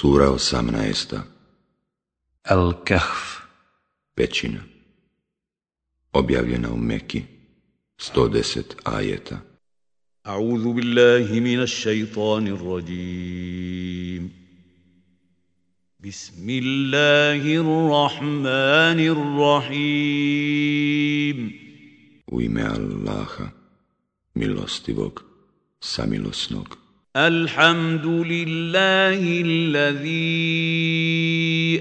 Sura 18. Al-Kahf Pećina Objavljena u Meki 110 ajeta A'udhu billahi minash shaitanir rajim Bismillahirrahmanirrahim U ime Allaha, milostivog, samilosnog, الحمد لله الذي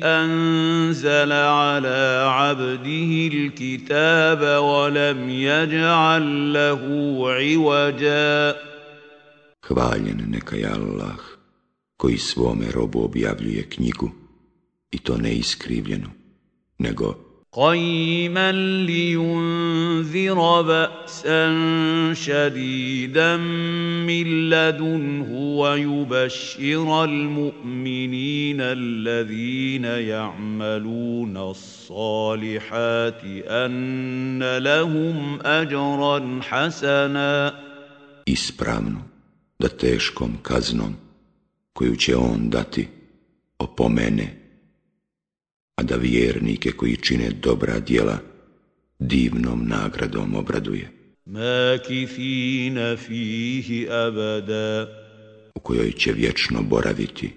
انزل على عبده الكتاب ولم يجعل له عوجا Hvaljen neka Allah koji svome robu objavljuje knjigu i to ne iskrivljenu, nego قيما لينذر باسا شديدا من لدنه ويبشر المؤمنين الذين يعملون الصالحات ان لهم اجرا حسنا ispravno da teškom kaznom koju će on dati opomene a da vjernike koji čine dobra djela divnom nagradom obraduje. U kojoj će vječno boraviti.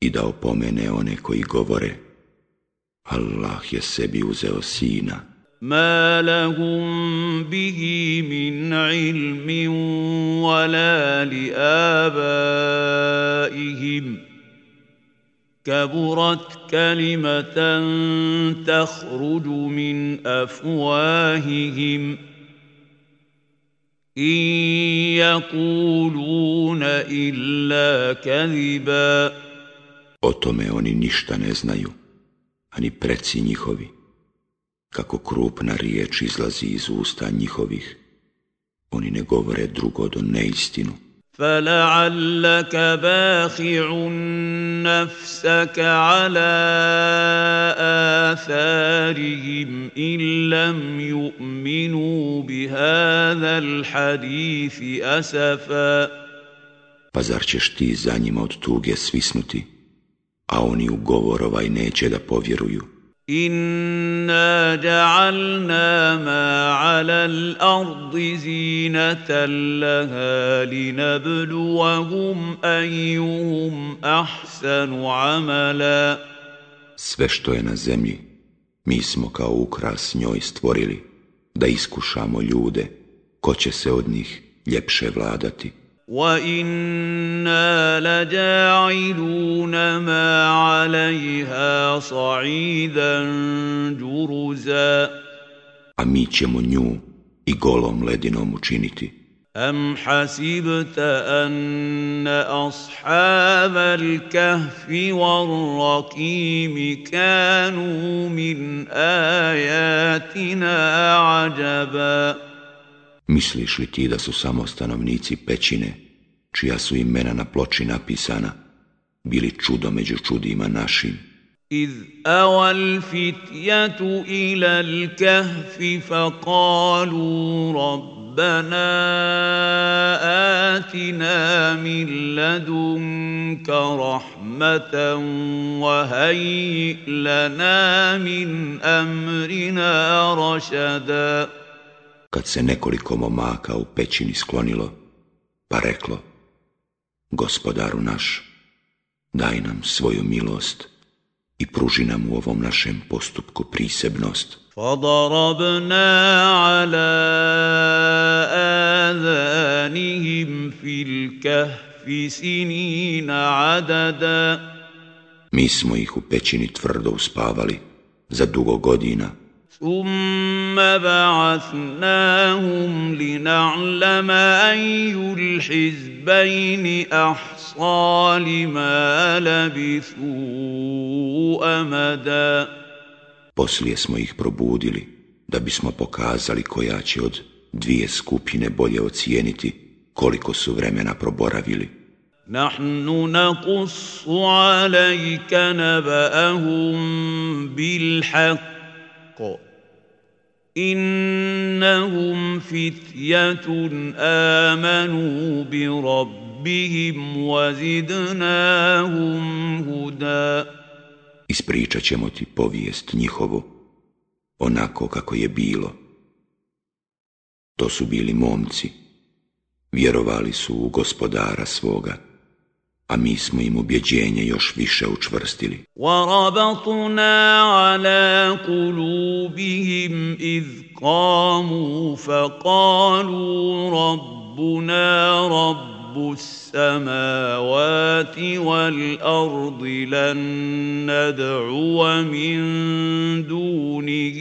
I da opomene one koji govore Allah je sebi uzeo sina. ما لهم به من علم ولا لآبائهم كبرت كلمة تخرج من أفواههم إن يقولون إلا كذبا O tome oni ništa ne znaju, ani preci njihovi. kako krupna riječ izlazi iz usta njihovih. Oni ne govore drugo do neistinu. فَلَعَلَّكَ باخع نفسك عَلَىٰ آثَارِهِمْ إِنْ لَمْ يُؤْمِنُوا بِهَذَا Pa zar ćeš ti za njima od tuge svisnuti, a oni u govor ovaj neće da povjeruju? إنا جعلنا ما على الأرض زينة لها لنبلوهم أيهم أحسن عملا Sve što je na zemlji, mi smo kao ukras njoj stvorili, da iskušamo ljude, ko će se od njih ljepše vladati. وَإِنَّا لَجَاعِلُونَ مَا عَلَيْهَا صَعِيدًا جُرُزًا A mi ćemo nju i golom ledinom učiniti. أَمْ حَسِبْتَ أَنَّ أَصْحَابَ الْكَهْفِ وَالرَّقِيمِ كَانُوا مِنْ آيَاتِنَا عَجَبًا Misliš li ti da su samo stanovnici pećine, čija su imena na ploči napisana, bili čudo među čudima našim? إذ أوى الفتية إلى الكهف فقالوا ربنا آتنا من لدنك رحمة وهيئ لنا من أمرنا رشداً kad se nekoliko momaka u pećini sklonilo, pa reklo, gospodaru naš, daj nam svoju milost i pruži nam u ovom našem postupku prisebnost. Mismo Mi smo ih u pećini tvrdo uspavali za dugo godina, ثم بعثناهم لنعلم أي الحزبين أحصى لما لبثوا أمدا Poslije smo ih probudili, da bismo pokazali koja će od dvije skupine bolje ocijeniti koliko su vremena proboravili. Nahnu na'kusu alajka naba'ahum bilhaq إِنَّهُمْ فِتْيَةٌ آمَنُوا بِرَبِّهِمْ وَزِدْنَاهُمْ هدى Ispričat ćemo ti povijest njihovu, onako kako je bilo. To su bili momci, vjerovali su u gospodara svoga. a mi smo im ubjeđenje još više učvrstili. وَرَبَطْنَا عَلَى قُلُوبِهِمْ إِذْ قَامُوا فَقَالُوا رَبُّنَا رَبُّ السَّمَاوَاتِ وَالْأَرْضِ لَن نَّدْعُوَ مِن دُونِهِ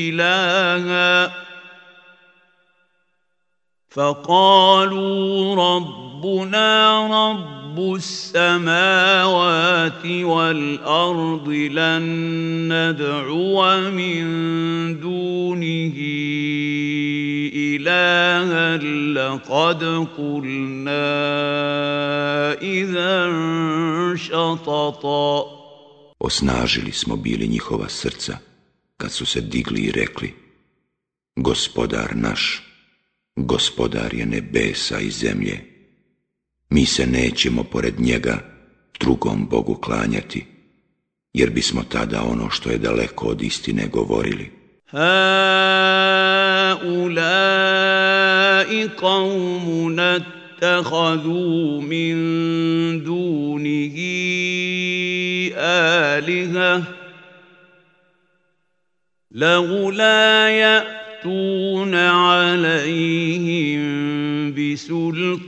إِلَٰهًا فَقَالُوا رَبُّنَا ربنا رب السماوات والأرض لن ندعو من دونه إلها لقد قلنا إذا شططا Osnažili smo bili njihova srca kad su se digli i rekli Gospodar naš, gospodar je nebesa i zemlje, mi se nećemo pored njega drugom Bogu klanjati, jer bismo tada ono što je daleko od istine govorili.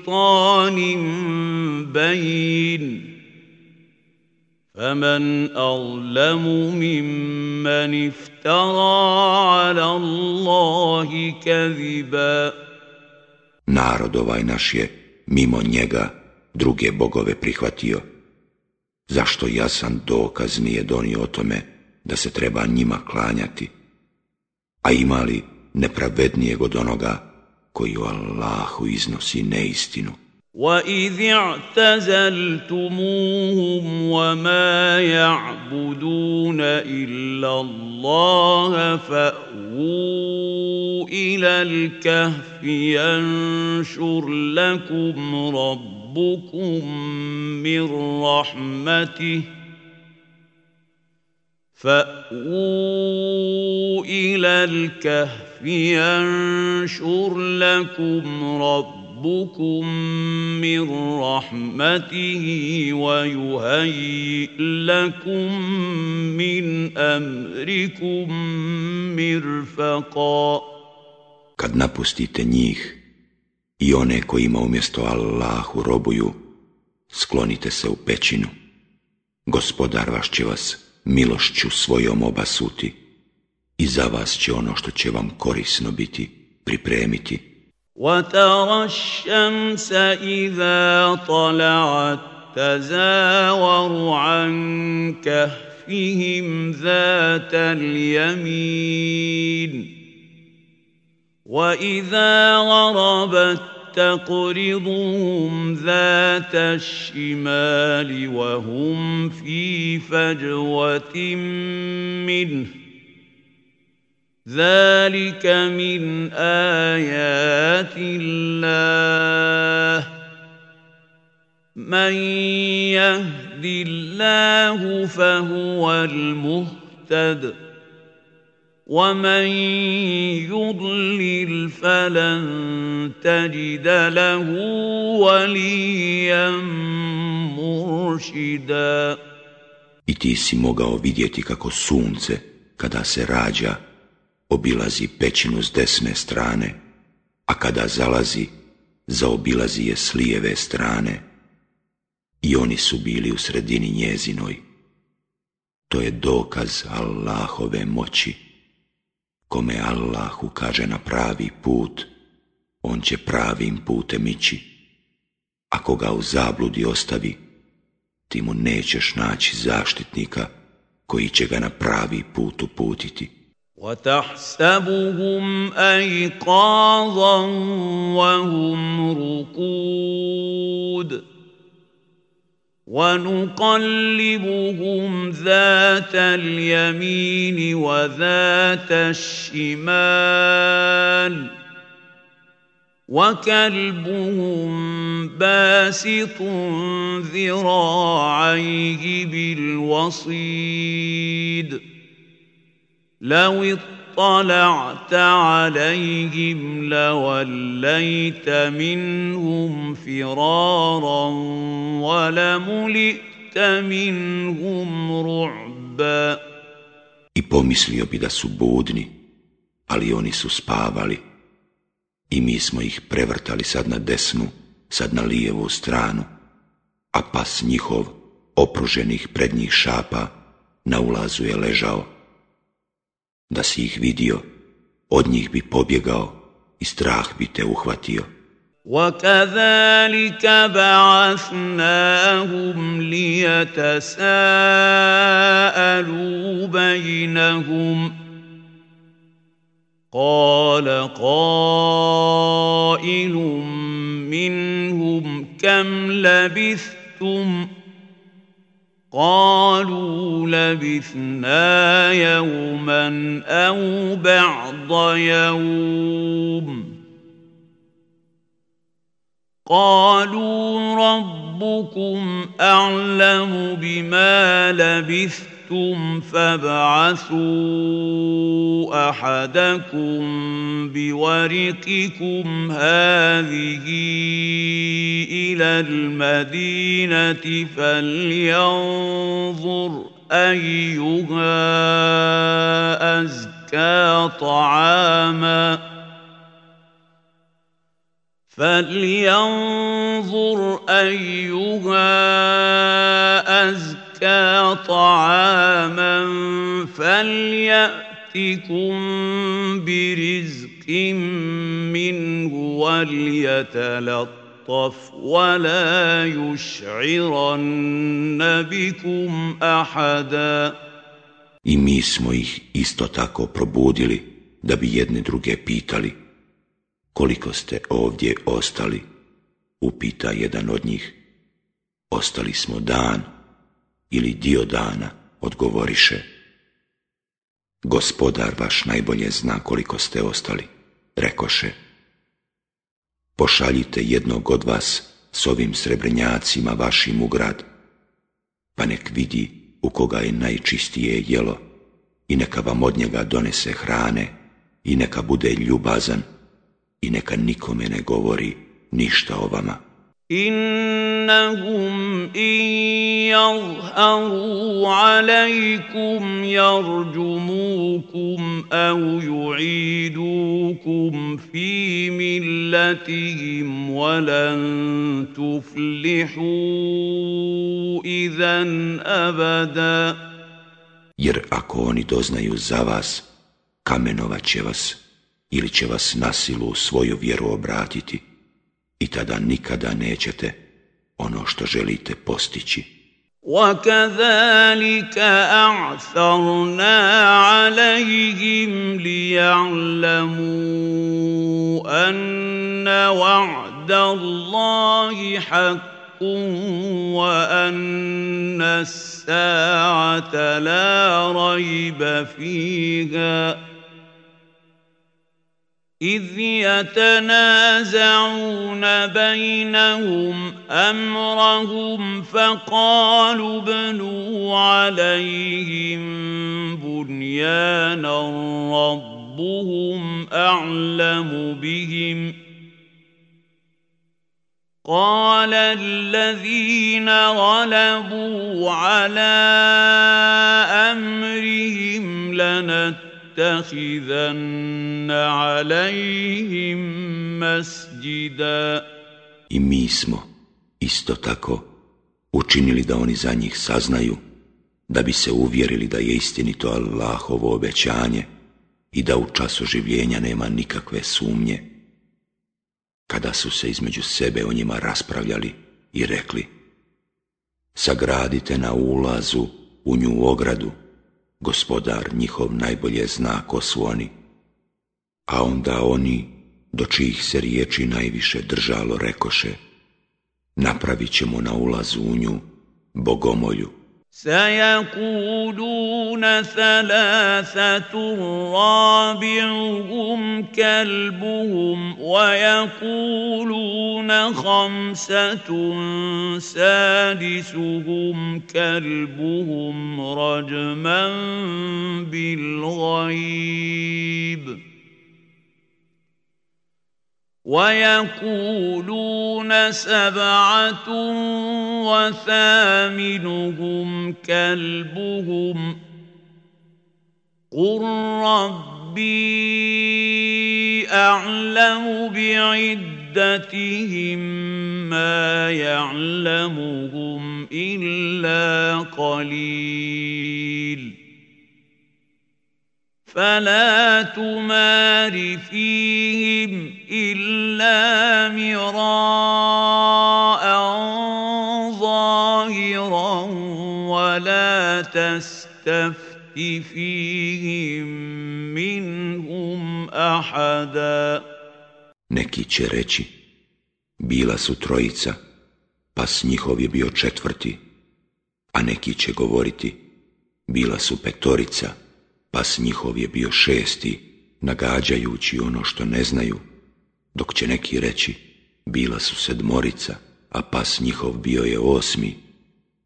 سلطان بين فمن اظلم ممن افترى Narod ovaj naš je, mimo njega, druge bogove prihvatio. Zašto jasan dokaz nije donio o tome da se treba njima klanjati? A ima li nepravednijeg od onoga koju Allahu iznosi neistinu. وَإِذِ اعْتَزَلْتُمُوهُمْ وَمَا يَعْبُدُونَ إِلَّا اللَّهَ فَأْوُوا إِلَى الْكَهْفِ يَنشُرْ لَكُمْ رَبُّكُم مِّن رَّحْمَتِهِ فَأْوُوا إِلَى الْكَهْفِ ينشر لكم ربكم من رحمته ويهيئ لكم من أمركم مرفقا Kad napustite njih i one kojima umjesto Allahu robuju, sklonite se u pećinu. Gospodar vaš će vas milošću svojom obasuti. i za vas će ono što će vam korisno biti pripremiti. وَتَرَى الشَّمْسَ إِذَا طَلَعَتْ تَزَاوَرُ عَنْ كَهْفِهِمْ ذَاتَ الْيَمِينِ وَإِذَا غَرَبَتْ تقرضهم ذات الشمال وهم في فجوة منه ذلك من آيات الله من يهد الله فهو المهتد ومن يضلل فلن تجد له وليا مرشدا I ti si mogao vidjeti kako sunce, kada se rađa, obilazi pećinu s desne strane, a kada zalazi, zaobilazi je s lijeve strane. I oni su bili u sredini njezinoj. To je dokaz Allahove moći. Kome Allahu kaže na pravi put, on će pravim putem ići. Ako ga u zabludi ostavi, ti mu nećeš naći zaštitnika koji će ga na pravi put uputiti. وتحسبهم ايقاظا وهم رقود ونقلبهم ذات اليمين وذات الشمال وكلبهم باسط ذراعيه بالوصيد لو اطلعت عليهم لوليت منهم فرارا ولملئت منهم رعبا I pomislio bi da su budni, ali oni su spavali. I mi smo ih prevrtali sad na desnu, sad na lijevu stranu, a pas njihov, opruženih prednjih šapa, na ulazu je ležao Da si ih vidio, od njih bi pobjegao i strah bi te uhvatio. وكذلك بعثناهم ليتساءلوا بينهم قال قائل منهم كم لبثتم قالوا لبثنا يوما او بعض يوم قالوا ربكم اعلم بما لبثتم شئتم فابعثوا احدكم بورقكم هذه الى المدينه فلينظر ايها ازكى طعاما فلينظر ايها ازكى أتى طَعَامًا فَلْيَأْتِكُمْ بِرِزْقٍ مِّنْهُ وَلْيَتَلَطَّفْ وَلَا يُشْعِرَنَّ بِكُمْ I mi smo ih isto tako probudili da bi jedne druge pitali koliko ste ovdje ostali, upita jedan od njih. Ostali smo dan, ili dio dana, odgovoriše. Gospodar vaš najbolje zna koliko ste ostali, rekoše. Pošaljite jednog od vas s ovim srebrnjacima vašim u grad, pa nek vidi u koga je najčistije jelo i neka vam od njega donese hrane i neka bude ljubazan i neka nikome ne govori ništa o vama. إنهم إن يظهروا عليكم يرجموكم أو يعيدوكم في ملتهم ولن تفلحوا إذا أبدا Jer ako oni doznaju za vas, kamenovat će vas ili će vas na silu svoju vjeru obratiti – i tada nikada nećete ono što želite postići. وكذلك أعثرنا عليهم ليعلموا أن وعد الله حق وأن الساعة لا ريب فيها ۖ إذ يتنازعون بينهم أمرهم فقالوا ابنوا عليهم بنيانا ربهم أعلم بهم ۖ قال الذين غلبوا على امرهم لنت I mi smo isto tako učinili da oni za njih saznaju da bi se uvjerili da je istinito Allahovo obećanje i da u času življenja nema nikakve sumnje. Kada su se između sebe o njima raspravljali i rekli Sagradite na ulazu u nju ogradu gospodar njihov najbolje zna ko su oni. A onda oni, do čijih se riječi najviše držalo, rekoše, napravit ćemo na ulazu u nju bogomolju سيقولون ثلاثة رابعهم كلبهم ويقولون خمسة سادسهم كلبهم رجما بالغيب ويقولون سبعة وثامنهم كلبهم قل ربي أعلم بعدتهم ما يعلمهم إلا قليل فلا تمار فيهم إلا مراء ظاهرا ولا تستفت فيهم منهم أحدا Neki će reći, bila su trojica, pa s njihov je bio četvrti, a neki će govoriti, bila su petorica, pas njihov je bio šesti, nagađajući ono što ne znaju, dok će neki reći, bila su sedmorica, a pas njihov bio je osmi.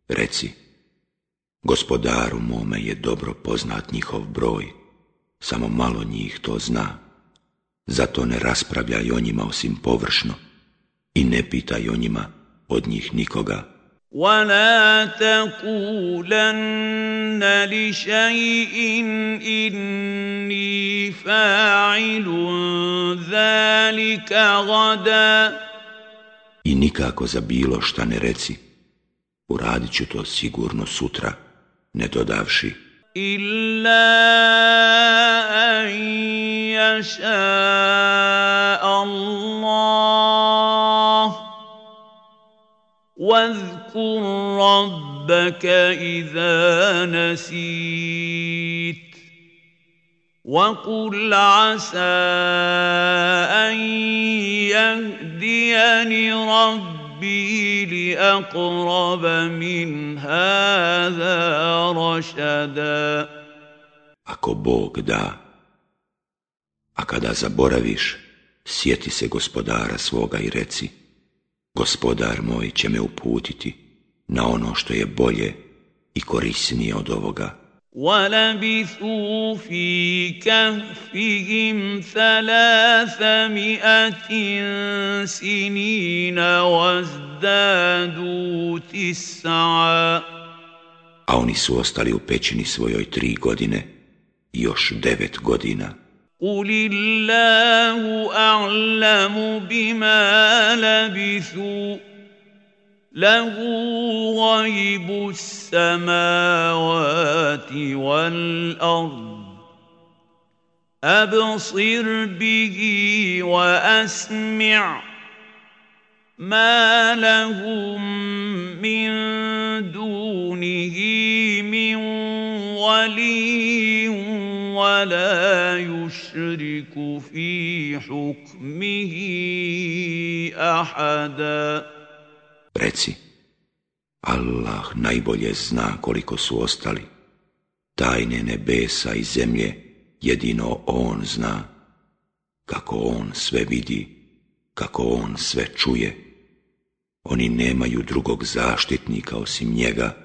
Reci, gospodaru mome je dobro poznat njihov broj, samo malo njih to zna. Zato ne raspravljaj o njima osim površno i ne pitaj o njima od njih nikoga, ولا تقولن لشيء اني فاعل ذلك غدا I nikako za bilo šta ne reci. Uradit ću to sigurno sutra, ne dodavši. Illa an jaša Allah. Vazk واذكر ربك إذا نسيت وقل عسى أن يهديني ربي لأقرب من هذا رشدا Ako Bog da, a kada zaboraviš, sjeti se gospodara svoga i reci – Gospodar moj će me uputiti na ono što je bolje i korisnije od ovoga. وَلَبِثُوا فِي كَهْفِهِمْ مِئَةٍ سِنِينَ A oni su ostali u pećini svojoj tri godine još devet godina. قل الله أعلم بما لبثوا له غيب السماوات والأرض أبصر به وأسمع ما لهم من دونه من ولي ولا يشرك في Reci, Allah najbolje zna koliko su ostali. Tajne nebesa i zemlje jedino On zna. Kako On sve vidi, kako On sve čuje. Oni nemaju drugog zaštitnika osim njega,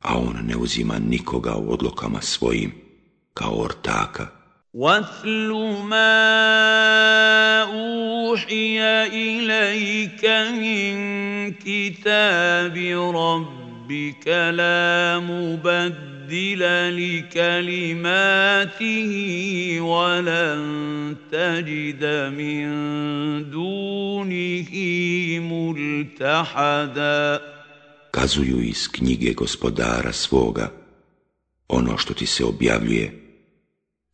a on ne uzima nikoga u odlokama svojim. kao ortaka. وَاتْلُ مَا أُوحِيَ إِلَيْكَ مِنْ كِتَابِ رَبِّكَ لَا مُبَدِّلَ لِكَلِمَاتِهِ وَلَنْ تَجِدَ مِنْ دُونِهِ مُلْتَحَدًا Kazuju iz knjige gospodara svoga, ono što ti se objavljuje.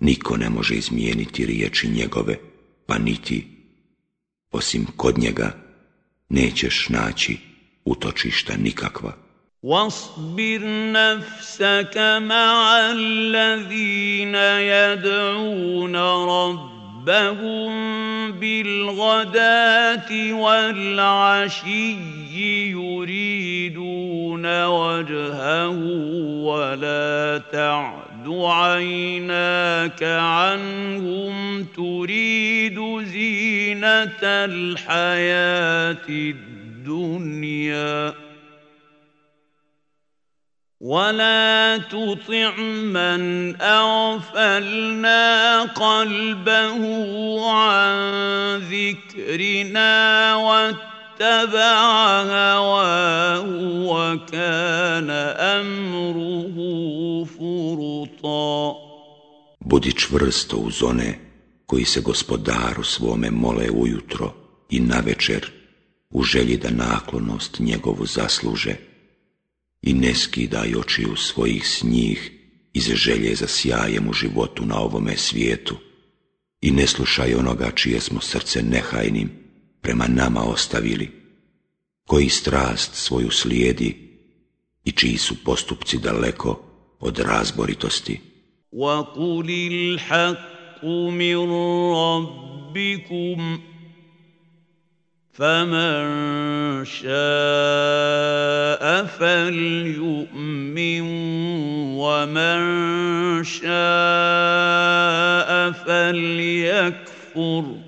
Niko ne može izmijeniti riječi njegove, pa niti, osim kod njega, nećeš naći utočišta nikakva. يريدون وجهه ولا تعد عيناك عنهم تريد زينة الحياة الدنيا ولا تطع من أغفلنا قلبه عن ذكرنا واتقنا Budić vrsto Budi čvrsto uz one koji se gospodaru svome mole ujutro i navečer u želji da naklonost njegovu zasluže i ne skidaj u svojih s njih iz želje za sjajem u životu na ovome svijetu i ne slušaj onoga čije smo srce nehajnim prema nama ostavili, koji strast svoju slijedi i čiji su postupci daleko od razboritosti. وَقُلِ الْحَقُّ مِنْ رَبِّكُمْ فَمَنْ شَاءَ فَلْيُؤْمِنْ وَمَنْ شَاءَ فَلْيَكْفُرُ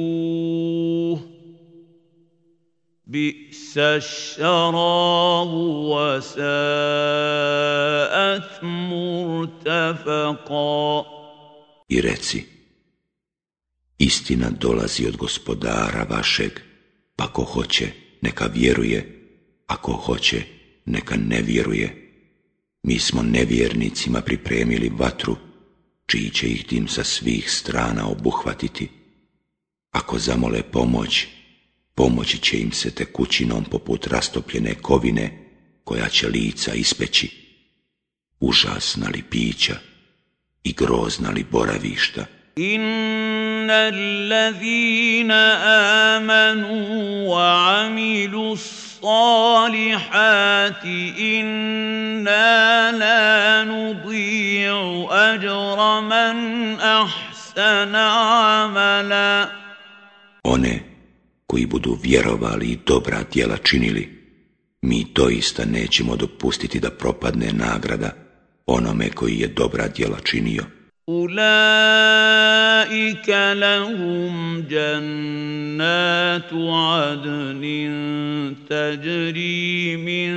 بئس الشراب وساءت I reci, istina dolazi od gospodara vašeg, pa ko hoće, neka vjeruje, a ko hoće, neka ne vjeruje. Mi smo nevjernicima pripremili vatru, čiji će ih tim sa svih strana obuhvatiti. Ako zamole pomoć, Pomoći će im se tekućinom poput rastopljene kovine koja će lica ispeći. Užasna li pića i grozna li boravišta. allazina amanu wa amilu salihati, inna la ajra man ahsana amala. One koji budu vjerovali i dobra djela činili, mi toista nećemo dopustiti da propadne nagrada onome koji je dobra djela činio. Ulaika lahum jannatu adnin tajri min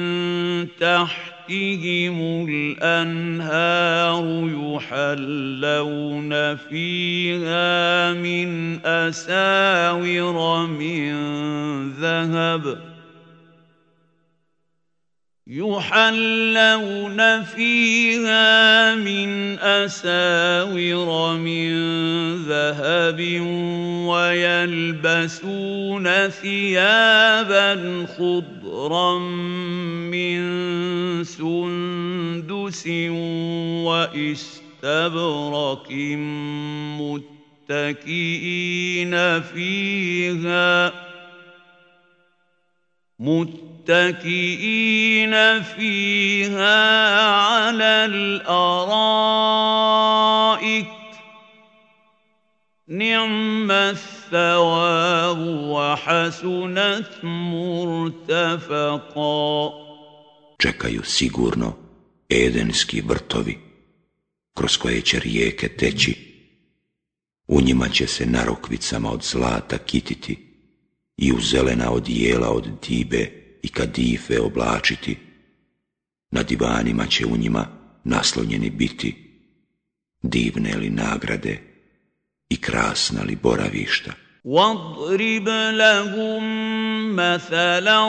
تحتهم الأنهار يحلون فيها من أساور من ذهب ۖ يحلون فيها من أساور من ذهب ويلبسون ثيابا خضرا من سندس وإستبرق متكئين فيها متكئين متكئين فيها على الأرائك نعم الثواب وحسنت مرتفقا Čekaju sigurno edenski vrtovi, kroz koje će rijeke teći. U njima će se narokvicama od zlata kititi i u zelena odijela od dibe i kadife oblačiti, na divanima će u njima naslonjeni biti, divne li nagrade i krasna li boravišta. واضرب لهم مثلا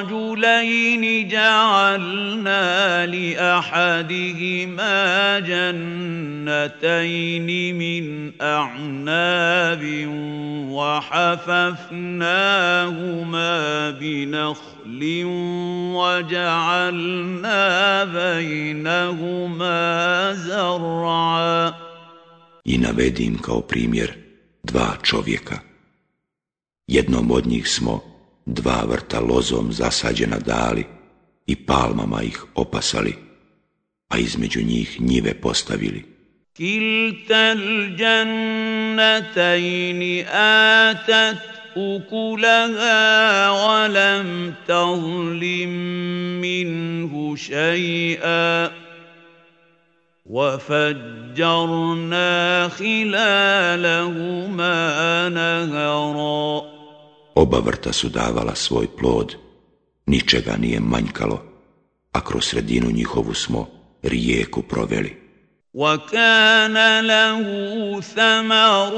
رجلين جعلنا لأحدهما جنتين من أعناب وحففناهما بنخل وجعلنا بينهما زرعا I navedi kao primjer dva čovjeka. Jednom od njih smo dva vrta lozom zasađena dali i palmama ih opasali, a između njih njive postavili. Kilta الجنتين atat ukulaha walam tahlim minhu وفجرنا خلالهما نهرا Oba vrta su davala svoj plod, ničega nije manjkalo, a kroz sredinu njihovu smo rijeku proveli. وكان له ثمر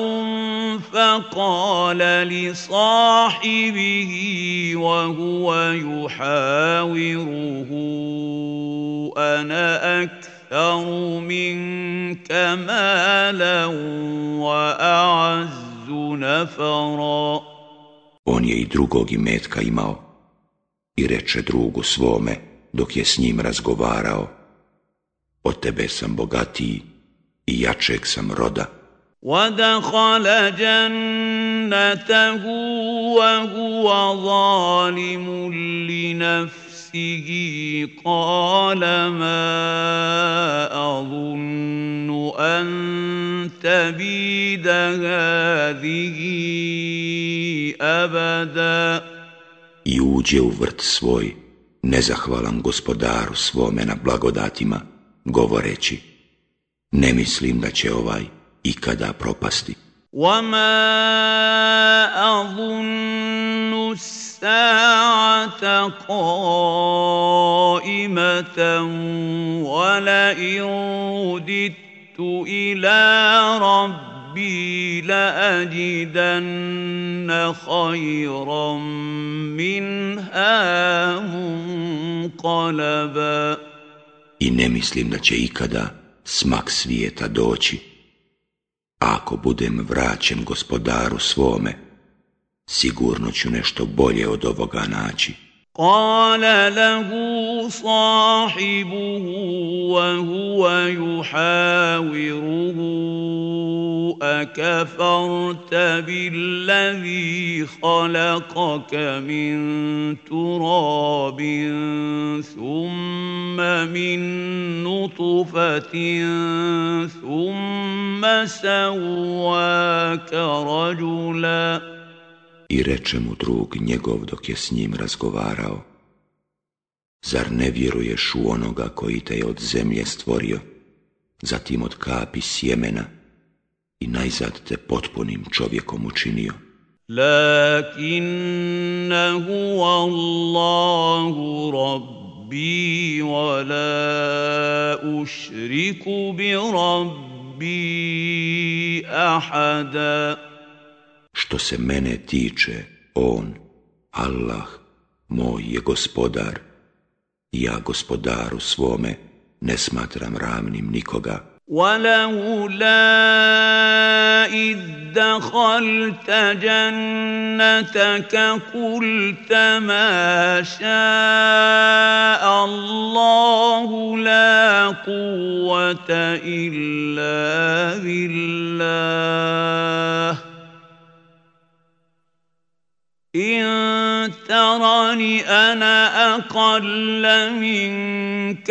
فقال لصاحبه وهو يحاوره أنا أكثر أكثر منك مالا وأعز نفرا On je i drugog imetka imao i reče drugu svome dok je s njim razgovarao O tebe sam bogatiji i jačeg sam roda. وَدَخَلَ جَنَّتَهُ وَهُوَ ظَالِمٌ لِنَفْسِهِ نَفْسِهِ قَالَ مَا أَظُنُّ أَن تَبِيدَ هَذِهِ أَبَدًا I uđe u vrt svoj, nezahvalan gospodaru svome na blagodatima, govoreći Ne mislim da će ovaj ikada propasti. وَمَا أَظُنُّ السَّاعَةَ قَائِمَةً ولئن رددت إِلَىٰ رَبِّي لَأَجِدَنَّ خَيْرًا منها منقلبا I ne mislim da će ikada smak svijeta doći. Ako budem vraćen gospodaru svome, sigurno ću nešto bolje od ovoga naći. قال له صاحبه وهو يحاوره أكفرت بالذي خلقك من تراب ثم من نطفة ثم سواك رجلاً i reče mu drug njegov dok je s njim razgovarao. Zar ne vjeruješ u onoga koji te je od zemlje stvorio, zatim od kapi sjemena i najzad te potpunim čovjekom učinio? Lakinna huwa Allahu rabbi wa la ušriku bi rabbi ahada. Što se mene tiče, on, Allah, moj je gospodar. Ja gospodaru svome ne smatram ravnim nikoga. ولولا إذ دخلت جنتك قلت ما شاء الله لا قوة إن ترني أنا أقل منك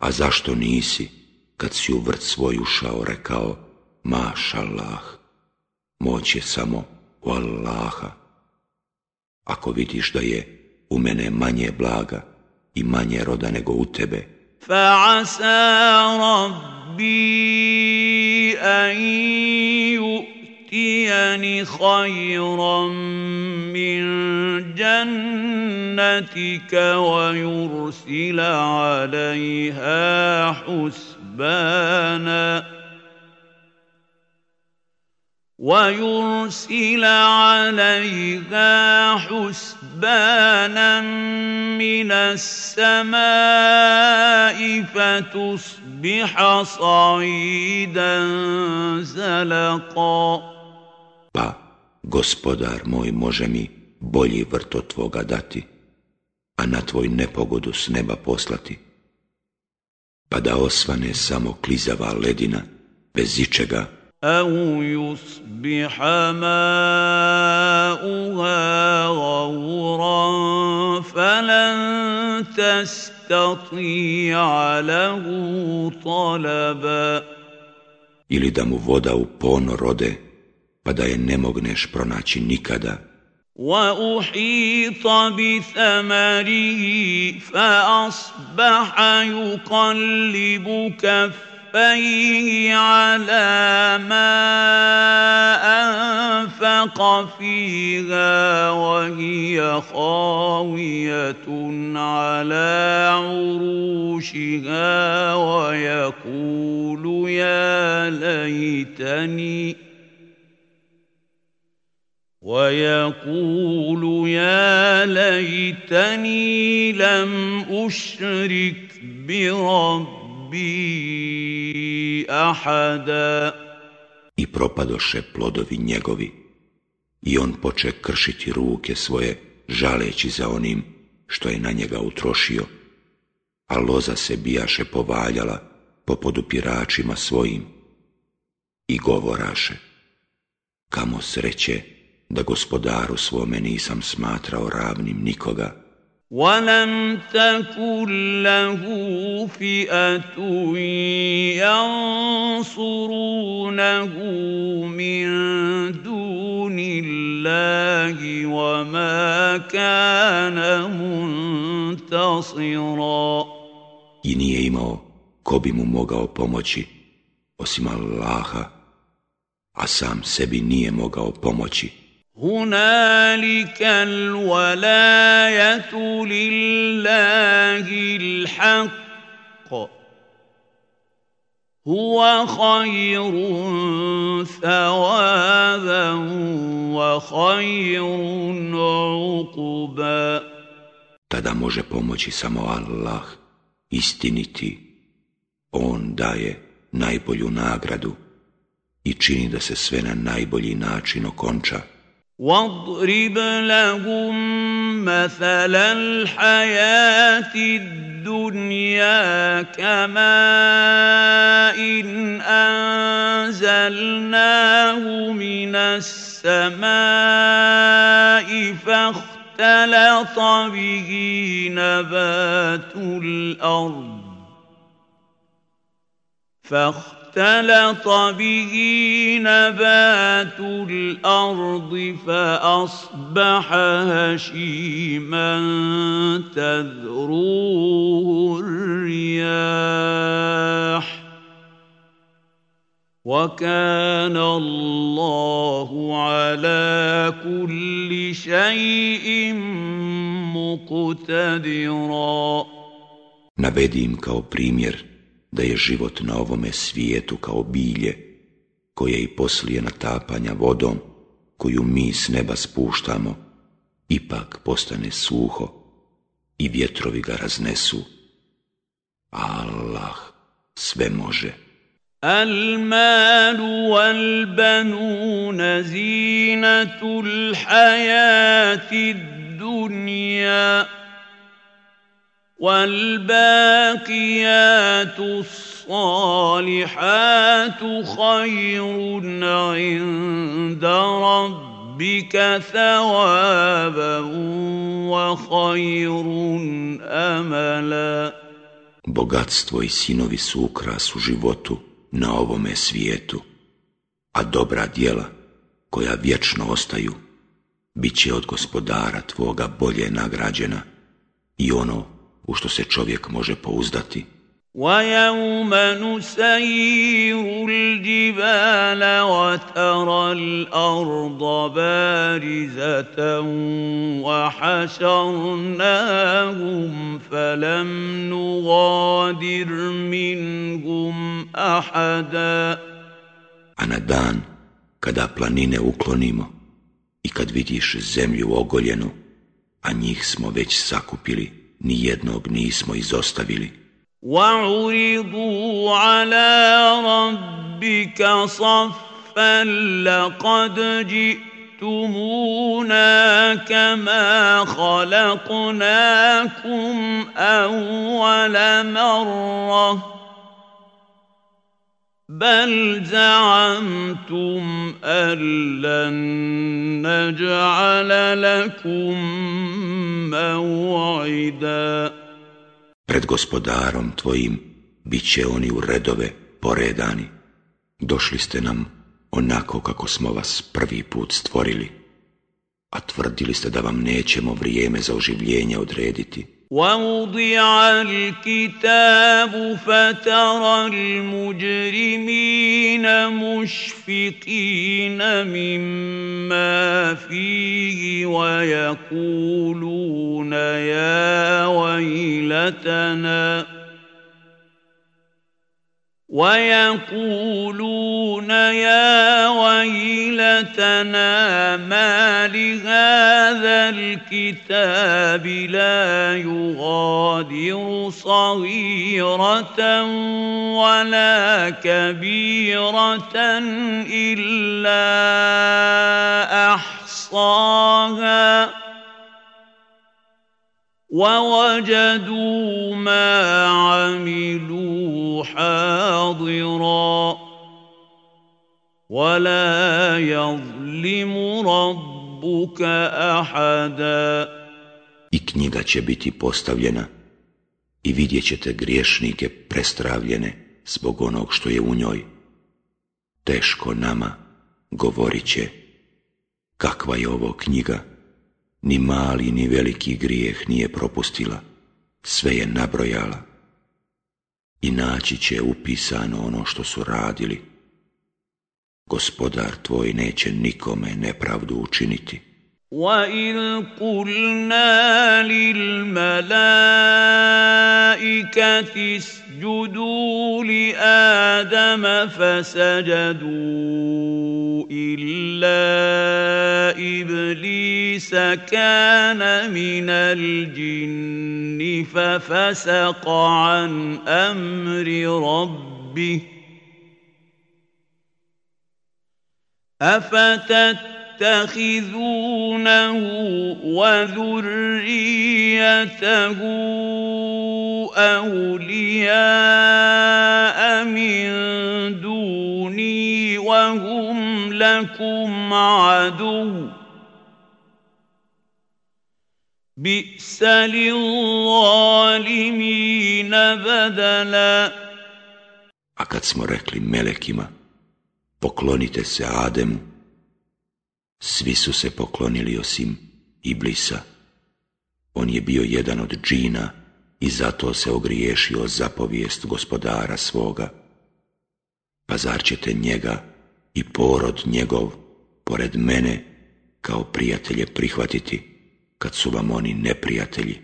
A zašto nisi, kad si u vrt svoj ušao, rekao, maša Allah, moć je samo u Allaha. Ako vidiš da je u mene manje blaga i manje roda nego u tebe. Fa'asa rabbi أن يؤتيني خيرا من جنتك ويرسل عليها حسبانا ويرسل عليها حسبانا رهبانا من السماء فتصبح صعيدا زلقا Pa, gospodar moj, može mi bolji vrto tvoga dati, a na tvoj nepogodu s neba poslati, pa da osvane samo klizava ledina, bez ičega أو يصبح ماؤها غورا فلن تستطيع له طلبا Ili da mu voda u pono rode, pa da je ne mogneš pronaći nikada. وأحيط بثمره فأصبح يقلب كف كفيه على ما أنفق فيها وهي خاوية على عروشها ويقول يا ليتني ويقول يا ليتني لم أشرك برب Bi ahada. I propadoše plodovi njegovi, i on poče kršiti ruke svoje, žaleći za onim što je na njega utrošio, a loza se bijaše povaljala po podupiračima svojim i govoraše, kamo sreće da gospodaru svome nisam smatrao ravnim nikoga, ولم تكن له فئة ينصرونه من دون الله وما كان منتصرا I nije imao ko bi mu mogao pomoći osim Allaha, a sam sebi nije mogao pomoći. هنالك الولاية لله الحق هو خير ثوابا وخير عقبا Tada može pomoći samo Allah, istiniti. On daje najbolju nagradu i čini da se sve na najbolji način okonča. واضرب لهم مثل الحياة الدنيا كماء إن أنزلناه من السماء فاختلط به نبات الأرض فاختلط فاختلط به نبات الارض فاصبح هشيما تذروه الرياح وكان الله على كل شيء مقتدرا نبدي kao بريمير da je život na ovome svijetu kao bilje, koje i poslije natapanja vodom, koju mi s neba spuštamo, ipak postane suho i vjetrovi ga raznesu. Allah sve može. wal-banun zinatul hayati dunya. والباقيات الصالحات خير عند ربك ثوابا وخير املا Bogatstvo i sinovi su ukras u životu na ovome svijetu, a dobra dijela koja vječno ostaju, bit će od gospodara tvoga bolje nagrađena i ono u što se čovjek može pouzdati. وَيَوْمَ نُسَيِّرُ الْجِبَالَ وَتَرَى الْأَرْضَ بَارِزَةً وَحَشَرْنَاهُمْ فَلَمْ نُغَادِرْ مِنْهُمْ أَحَدًا A na dan kada planine uklonimo i kad vidiš zemlju ogoljenu, a njih smo već sakupili, ni jednog nismo izostavili. وَعُرِضُوا عَلَى رَبِّكَ صَفًّا لَقَدْ جِئْتُمُونَا كَمَا خَلَقْنَاكُمْ أَوَّلَ مَرَّةٍ بل زعمتم أن لن نجعل لكم موعدا Pred gospodarom tvojim bit će oni u redove poredani. Došli ste nam onako kako smo vas prvi put stvorili, a tvrdili ste da vam nećemo vrijeme za oživljenje odrediti. ووضع الكتاب فترى المجرمين مشفقين مما فيه ويقولون يا ويلتنا ويقولون يا ويلتنا ما لهذا الكتاب لا يغادر صغيرة ولا كبيرة إلا أحصاها ووجدوا ما عملوا حاضرا ولا يظلم I knjiga će biti postavljena i vidjet ćete griješnike prestravljene zbog onog što je u njoj. Teško nama govorit će, kakva je ovo knjiga? ni mali ni veliki grijeh nije propustila, sve je nabrojala. I naći će upisano ono što su radili. Gospodar tvoj neće nikome nepravdu učiniti. وإذ قلنا للملائكة اسجدوا لآدم فسجدوا إلا إبليس كان من الجن ففسق عن أمر ربه أفتت يتخذونه وذريته أولياء من دوني وهم لكم عدو بئس للظالمين بدلا A kad smo rekli melekima, poklonite se Ademu, Svi su se poklonili osim Iblisa. On je bio jedan od džina i zato se ogriješio zapovijest gospodara svoga. Pa zar ćete njega i porod njegov pored mene kao prijatelje prihvatiti kad su vam oni neprijatelji?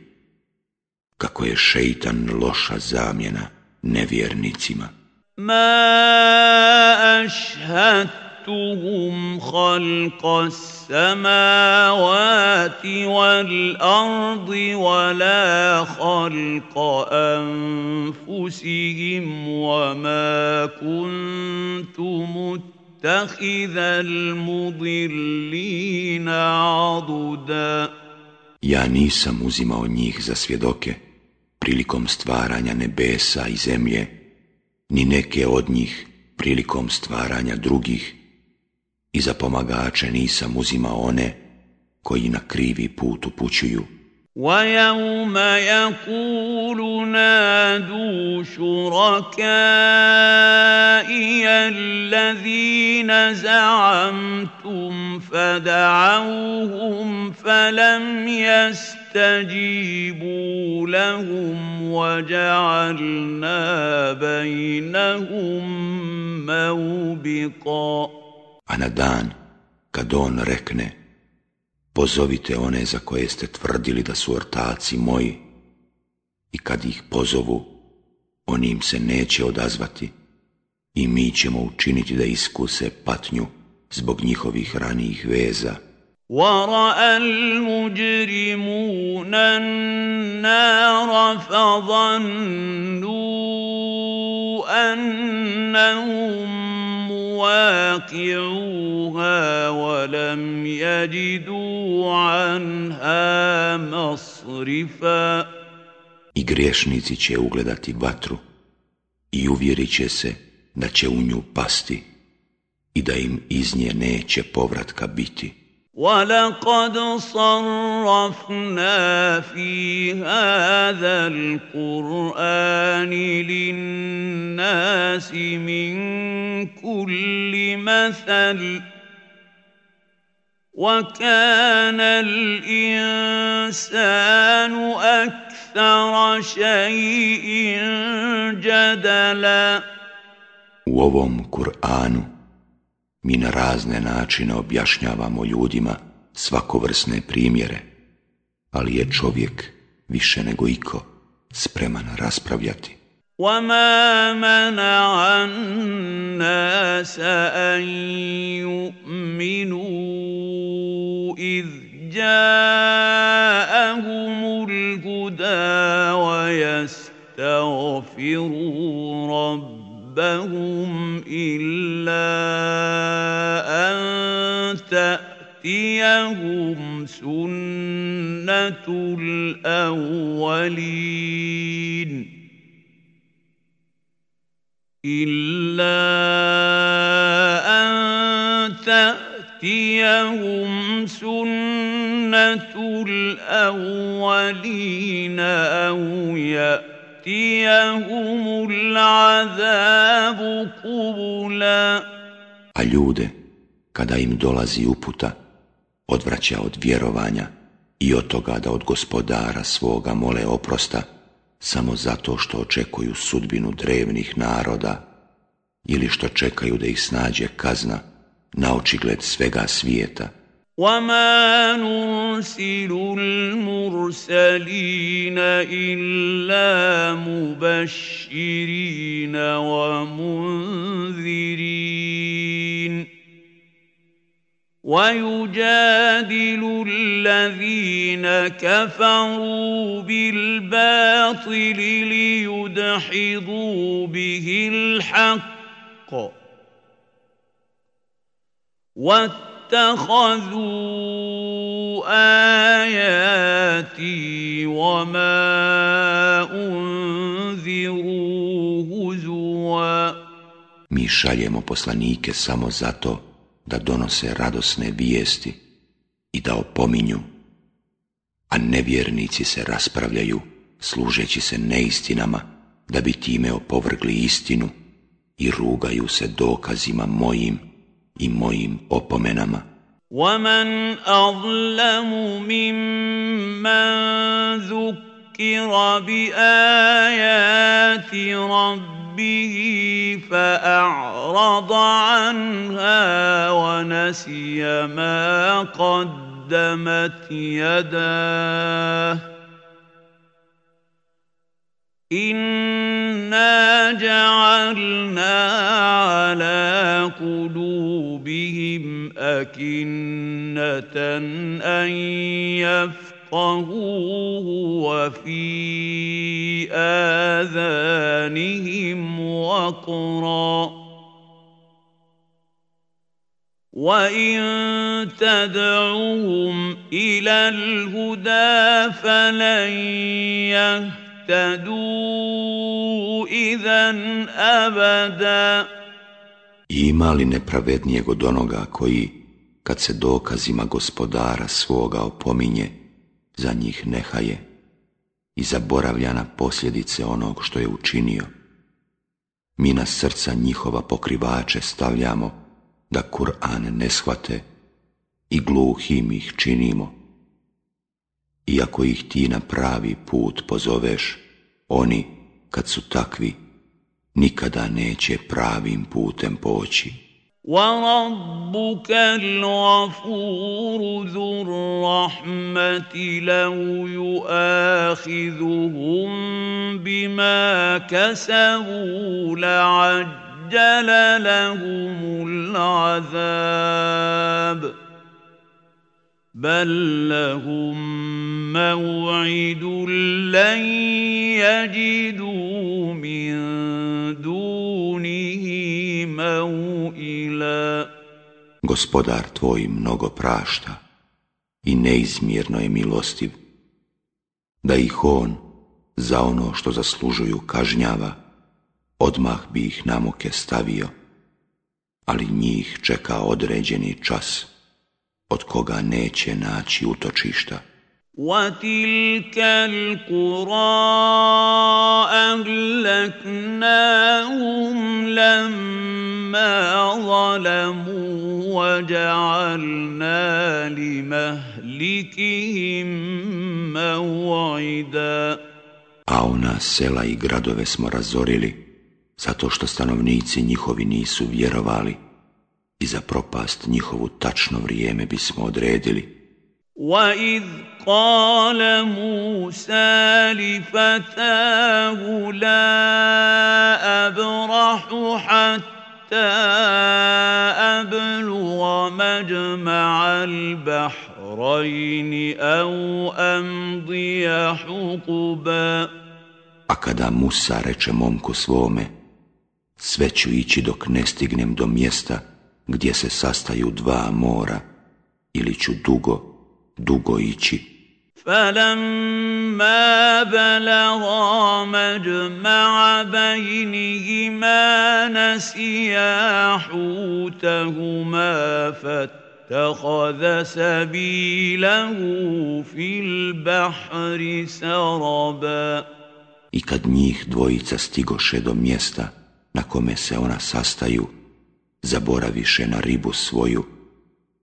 Kako je šeitan loša zamjena nevjernicima. Ma جعلتهم خلق السماوات والأرض ولا خلق أنفسهم وما كنت متخذ المضلين عضدا Ja nisam uzimao njih za svjedoke prilikom stvaranja nebesa i zemlje, ni neke od njih prilikom stvaranja drugih, i za pomagače nisam uzimao one koji na krivi put upućuju. وَيَوْمَ يَقُولُ نَادُوا شُرَكَائِيَ الَّذِينَ زَعَمْتُمْ فَدَعَوْهُمْ فَلَمْ يَسْتَجِيبُوا لَهُمْ وَجَعَلْنَا بَيْنَهُم مَّوْبِقًا a na dan kad on rekne pozovite one za koje ste tvrdili da su ortaci moji i kad ih pozovu oni im se neće odazvati i mi ćemo učiniti da iskuse patnju zbog njihovih ranijih veza. وَرَأَى الْمُجْرِمُونَ النَّارَ فَظَنُّوا أَنَّهُمْ واقعوها ولم يجدوا عنها مصرفا I griješnici će ugledati vatru i uvjerit će se da će u nju pasti i da im iz nje neće povratka biti. ولقد صرفنا في هذا القرآن للناس من كل مثل وكان الإنسان أكثر شيء جدلا وهم قُرْآنُ mi na razne načine objašnjavamo ljudima svakovrsne primjere, ali je čovjek više nego iko spreman raspravljati. وَمَا مَنَعَ النَّاسَ أَن يُؤْمِنُوا إِذْ جَاءَهُمُ الْهُدَى وَيَسْتَغْفِرُوا ربهم إلا أن تأتيهم سنة الأولين إلا أن تأتيهم سنة الأولين أو يأتيهم A ljude, kada im dolazi uputa, odvraća od vjerovanja i od toga da od gospodara svoga mole oprosta samo zato što očekuju sudbinu drevnih naroda ili što čekaju da ih snađe kazna na očigled svega svijeta. وما نرسل المرسلين الا مبشرين ومنذرين ويجادل الذين كفروا بالباطل ليدحضوا به الحق اتخذوا آياتي وما Mi šaljemo poslanike samo zato da donose radosne vijesti i da opominju, a nevjernici se raspravljaju služeći se neistinama da bi time opovrgli istinu i rugaju se dokazima mojim. i mojim opomenama. وَمَنْ أَظْلَمُ مِمَّنْ ذُكِّرَ بِآيَاتِ رَبِّهِ فَأَعْرَضَ عَنْهَا وَنَسِيَ مَا قَدَّمَتْ يَدَاهُ إنا جعلنا على قلوبهم أكنة أن يفقهوه وفي آذانهم وقرا وإن تدعوهم إلى الهدى فلن يهتدوا I ima li nepravednijeg od onoga koji, kad se dokazima gospodara svoga opominje, za njih nehaje i zaboravlja na posljedice onog što je učinio? Mi na srca njihova pokrivače stavljamo, da Kur'an ne shvate i gluhim ih činimo iako ih ti na pravi put pozoveš, oni, kad su takvi, nikada neće pravim putem poći. وَرَبُّكَ الْغَفُورُ ذُو الرَّحْمَةِ لَوْ يُؤَاخِذُهُم بِمَا كَسَبُوا لَعَجَّلَ لَهُمُ الْعَذَابَ بل لهم موعد لن يجدوا من دونه موئلا Gospodar tvoj mnogo prašta i neizmjerno je milostiv, da ih on za ono što zaslužuju kažnjava, odmah bi ih namuke stavio, ali njih čeka određeni čas od koga neće naći utočišta. وتلك القرى A ona sela i gradove smo razorili, zato što stanovnici njihovi nisu vjerovali i za propast njihovu tačno vrijeme bismo odredili. وَإِذْ قَالَ مُوسَى لِفَتَاهُ لَا أَبْرَحُ حَتَّى أَبْلُغَ مَجْمَعَ الْبَحْرَيْنِ أَوْ أَمْضِيَ حُقُبًا A kada Musa reče momku svome, sve ću ići dok ne stignem do mjesta gdje se sastaju dva mora, ili ću dugo, dugo ići. فلما me مجمع بينهما نسيا حوتهما فاتخذ سبيله في البحر I kad njih dvojica stigoše do mjesta na kome se ona sastaju, zaboraviše na ribu svoju,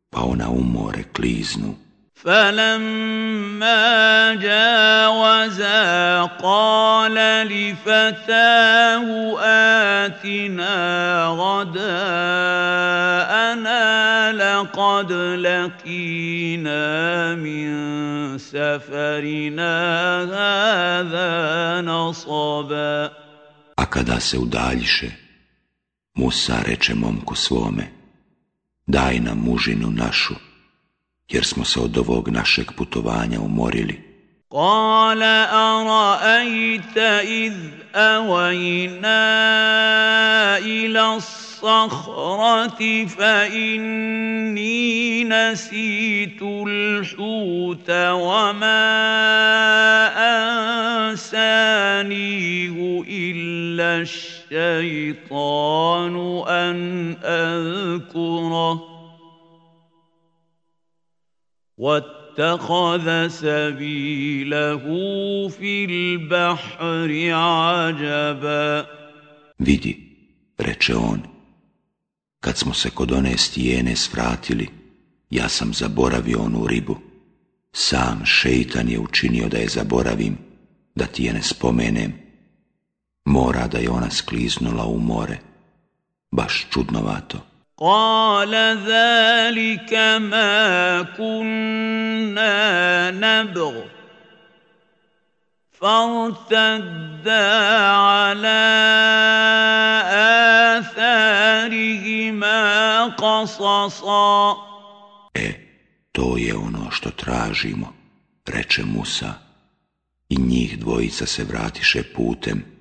pa ona umore kliznu. فَلَمَّا جَاوَزَا قَالَ لِفَتَاهُ آتِنَا غَدَاءَنَا لَقَدْ لَقِينَا مِنْ سَفَرِنَا هَذَا نَصَبًا أَكَدَا سَوْدَالِشَ Musa reče momku svome, daj nam mužinu našu, jer smo se od ovog našeg putovanja umorili. قال أرأيت ila أوينا إلى الصخرة فإني نسيت الحوت وما أنسانيه إلا الشيء الشيطان أن أذكره واتخذ سبيله في البحر عجبا Vidi, reče on, kad smo se kod one stijene svratili, ja sam zaboravio onu ribu. Sam šeitan je učinio da je zaboravim, da ti je ne spomenem, mora da je ona skliznula u more. Baš čudnovato. Kala zalika ma kunna nabr. Fartadda ala atharihima kasasa. E, to je ono što tražimo, reče Musa. I njih dvojica se vratiše putem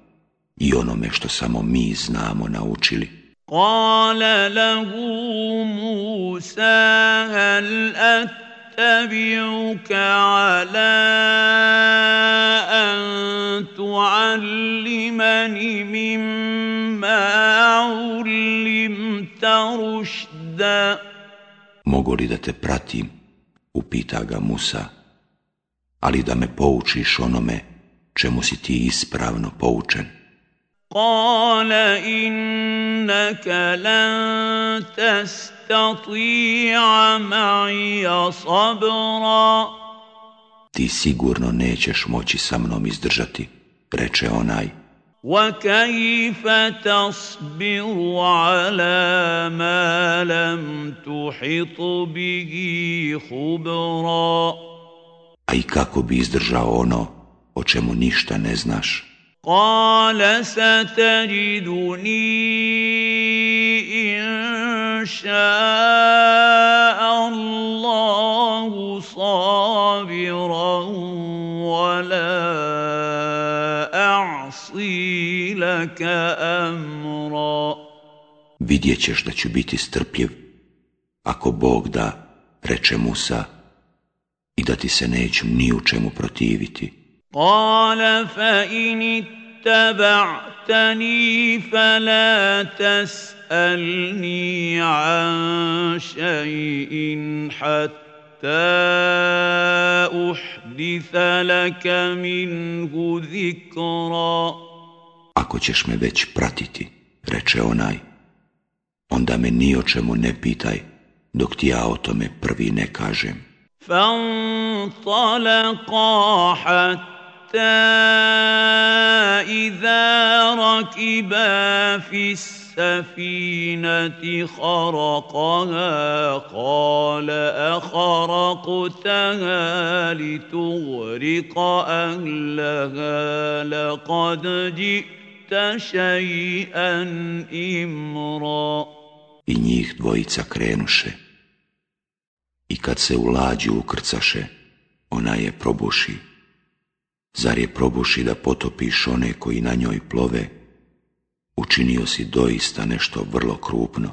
i onome što samo mi znamo naučili. Kale Musa hal attabiuka ala an tuallimani mimma Mogu li da te pratim? Upita ga Musa. Ali da me poučiš onome čemu si ti ispravno poučen. قال إنك لن تستطيع معي صبرا Ti sigurno nećeš moći sa mnom izdržati, reče onaj. A i kako bi izdržao ono o čemu ništa ne znaš? قال ستجدني إن شاء الله صابرا ولا لك vidjet ćeš da ću biti strpljiv ako bog da reče musa i da ti se neću ni u čemu protiviti قال فإن اتبعتني فلا تسألني عن شيء حتى أحدث لك منه ذكرا Ako ćeš me već pratiti, reče onaj, onda me ni o čemu ne pitaj, dok ti ja o tome prvi ne kažem. فانطلقا حتى إذا ركبا في السفينة خرقها قال أخرقتها لتغرق أهلها لقد جئت شيئا إمرا I njih dvojica krenuše. I kad se u lađu ukrcaše, ona je probuši. Zar je probuši da potopiš one koji na njoj plove? Učinio si doista nešto vrlo krupno.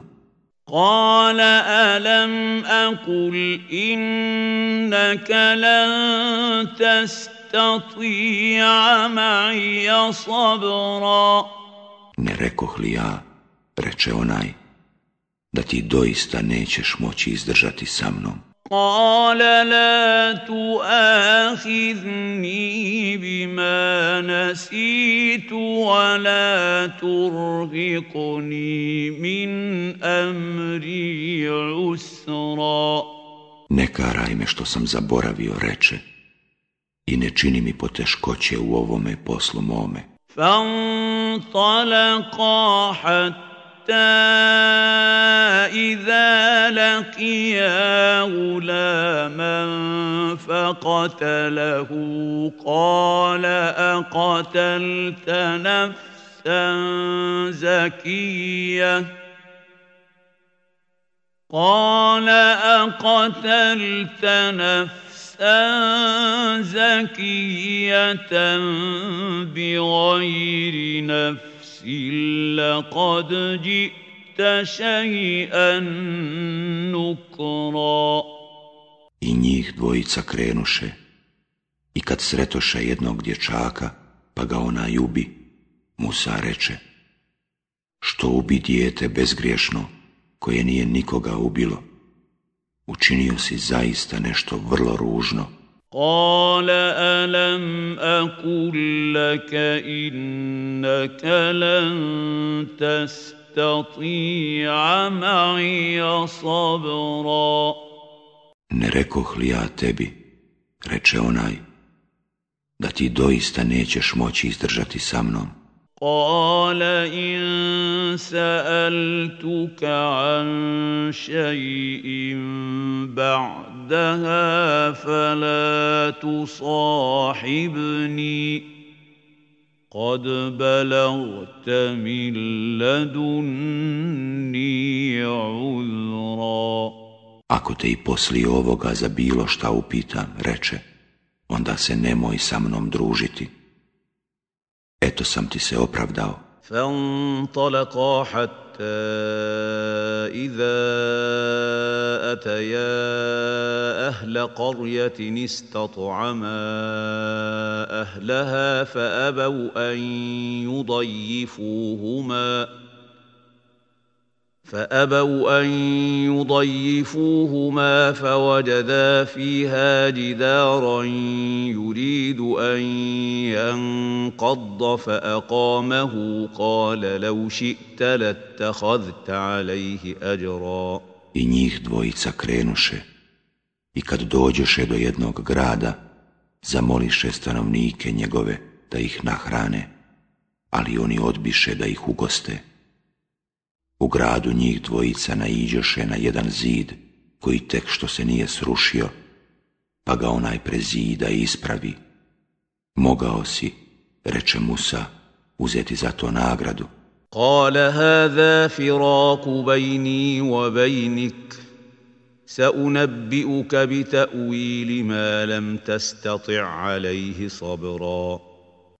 Ne rekoh li ja, reče onaj, da ti doista nećeš moći izdržati sa mnom. قال لا تؤاخذني بما نسيت ولا ترهقني من أمري عسرا Ne rajme što sam zaboravio, reče, i ne čini mi poteškoće u ovome poslu mome. فانطلقا حتى إذا لقيا غلاما فقتله قال أقتلت نفسا زكية قال أقتلت نفسا زكية بغير نفس قد جئت شيئا نكرا I njih dvojica krenuše i kad sretoše jednog dječaka pa ga ona ljubi, Musa reče Što ubi dijete bezgriješno koje nije nikoga ubilo? Učinio si zaista nešto vrlo ružno. قال ألم أقل لك إنك لن تستطيع معي صبرا Ne rekoh li ja tebi, reče onaj, da ti doista nećeš moći izdržati sa mnom. قال إن سألتك عن شيء بعد بعدها فلا تصاحبني قد بلغت من لدني عذرا Ako te i poslije ovoga za bilo šta upitam, reče, onda se nemoj sa mnom družiti. Eto sam ti se opravdao. فانطلقا حتى حتى إذا أتيا أهل قرية استطعما أهلها فأبوا أن يضيفوهما ۖ فابوا ان يضيفوهما فوجدا فيها جدارا يريد ان ينقض فاقامه قال لو شئت لاتخذت عليه اجرا I njih dvojica krenuše i kad dođeše do jednog grada, zamoliše stanovnike njegove da ih nahrane, ali oni odbiše da ih ugoste. U gradu njih dvojica naiđoše na jedan zid koji tek što se nije srušio, pa ga onaj prezida ispravi. Mogao si, reče Musa, uzeti za to nagradu. Kale hada firaku bajni wa bajnik, u بتأويل ما لم تستطع عليه sabra.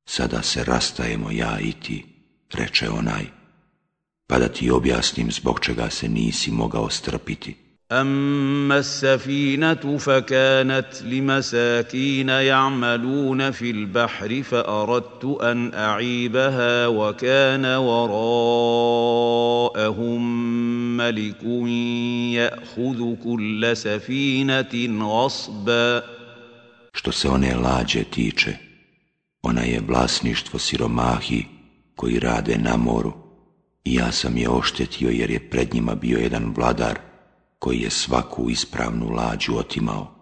Sada se rastajemo ja i ti, reče onaj, pa da ti objasnim zbog čega se nisi mogao strpiti. أما السفينة فكانت لمساكين يعملون في البحر فأردت أن أعيبها وكان وراءهم ملك يأخذ كل سفينة غصبا Što se one lađe tiče, ona je vlasništvo siromahi koji rade na moru ja sam je oštetio jer je pred njima bio jedan vladar koji je svaku ispravnu lađu otimao.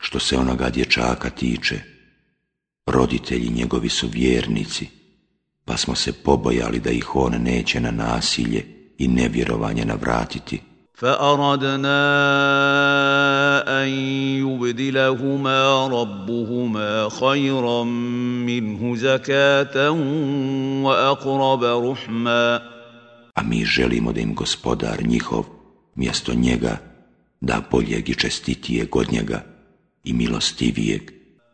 Što se onoga dječaka tiče, roditelji njegovi su vjernici, pa smo se pobojali da ih on neće na nasilje i nevjerovanje navratiti. فأردنا أن يبدلهما ربهما خيرا منه زكاة وأقرب A mi želimo da im gospodar njihov mjesto njega da boljeg i čestitijeg od njega i milostivijeg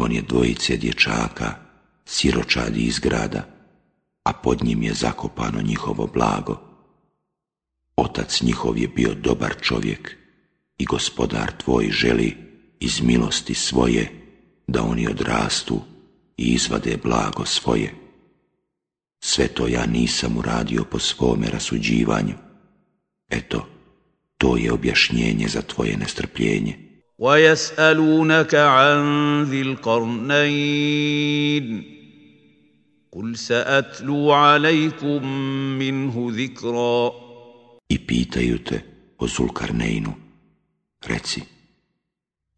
On je dvojice dječaka, siročadi iz grada, a pod njim je zakopano njihovo blago. Otac njihov je bio dobar čovjek i gospodar tvoj želi iz milosti svoje da oni odrastu i izvade blago svoje. Sve to ja nisam uradio po svome rasuđivanju. Eto, to je objašnjenje za tvoje nestrpljenje. ويسألونك عن ذي القرنين قل سأتلو عليكم منه ذكرا I pitaju te o Zulkarneinu. Reci,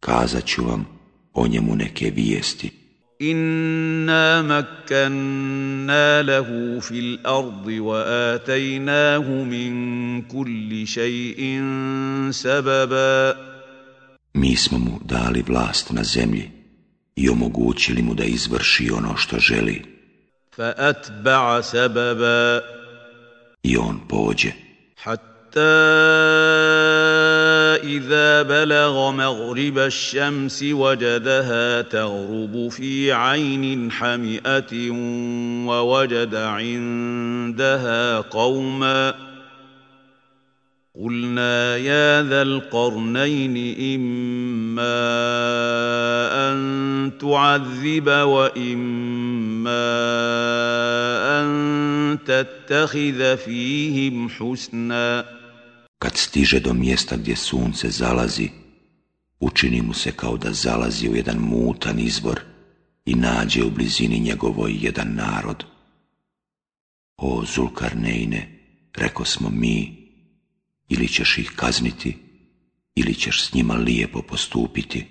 kazat ću vam o njemu neke vijesti. Inna makkanna lahu fil ardi wa ataynahu min kulli shay'in sababa. Mi smo mu dali vlast na zemlji i omogućili mu da izvrši ono što želi. فأتبع سببا I on pođe. حتى إذا بلغ مغرب الشمس وجدها تغرب في عين حمئة ووجد عندها قوماً قلنا يا ذا القرنين إما أن تعذب وإما أن تتخذ فيهم Kad stiže do mjesta gdje sunce zalazi, učini mu se kao da zalazi u jedan mutan izvor i nađe u blizini njegovoj jedan narod. O Zulkarneine, reko smo mi, ili ćeš ih kazniti, ili ćeš s njima lijepo postupiti.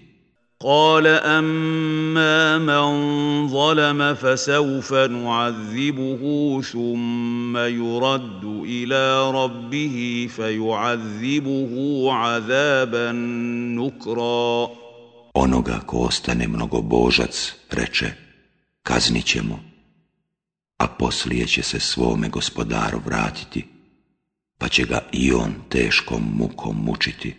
قال أما zalama ظلم فسوف summa ثم ila rabbihi ربه a zeben nukro. Onoga ko ostane mnogobožac, reče, kaznit ćemo, a poslije će se svome gospodaru vratiti pa će ga i on teškom mukom mučiti.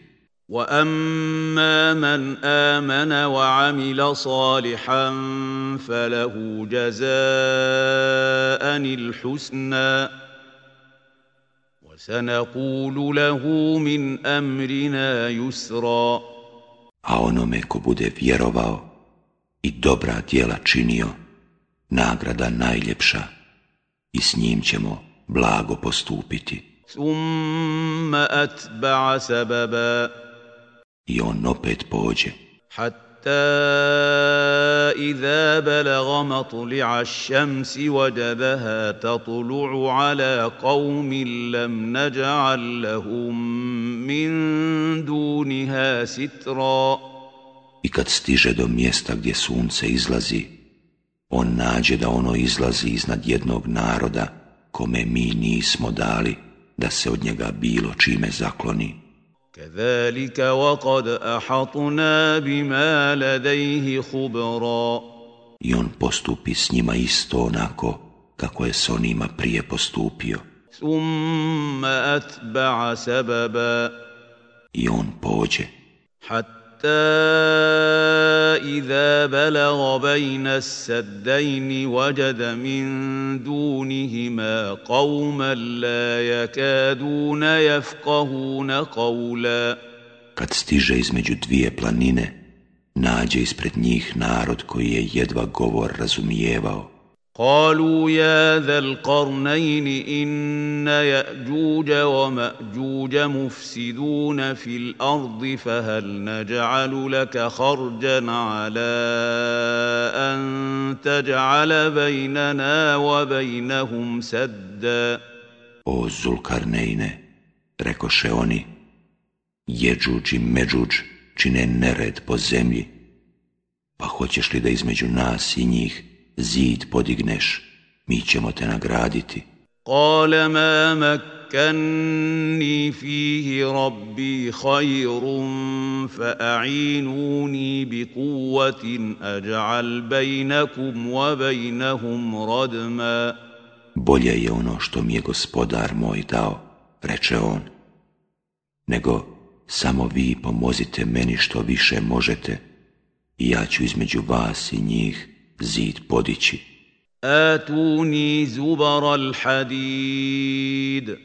A onome ko bude vjerovao i dobra tijela činio, nagrada najljepša i s njim ćemo blago postupiti. ثم أتبع سببا I on opet pođe. حتى إذا بلغ مطلع الشمس وجدها تطلع على قوم لم نجعل لهم من دونها سترا I kad stiže do mjesta gdje sunce izlazi, on nađe da ono izlazi iznad jednog naroda kome mi nismo dali da se od njega bilo čime zakloni. Kedalika وقد ahatuna بما لديه خبرا I on postupi s njima isto onako kako je s onima prije postupio. Summa atba'a sebeba. I on pođe. إذا بلغ بين السدين وجد من دونهما قوما لا يكادون يفقهون قولا Kad stiže između dvije planine, nađe ispred njih narod koji je jedva govor razumijevao. قالوا يا ذا القرنين إن يأجوج ومأجوج مفسدون في الأرض فهل نجعل لك خرجا على أن تجعل بيننا وبينهم سدا O Zulkarnejne, rekoše oni, jeđuđ i međuđ čine nered po zemlji, pa hoćeš li da između nas i njih zid podigneš, mi ćemo te nagraditi. Kale ma hajrum fa a'inuni bi kuvatin ađa'al bejnakum wa bejnahum radma. Bolje je ono što mi je gospodar moj dao, reče on, nego samo vi pomozite meni što više možete i ja ću između vas i njih zid podići. Atuni zubar al-hadid,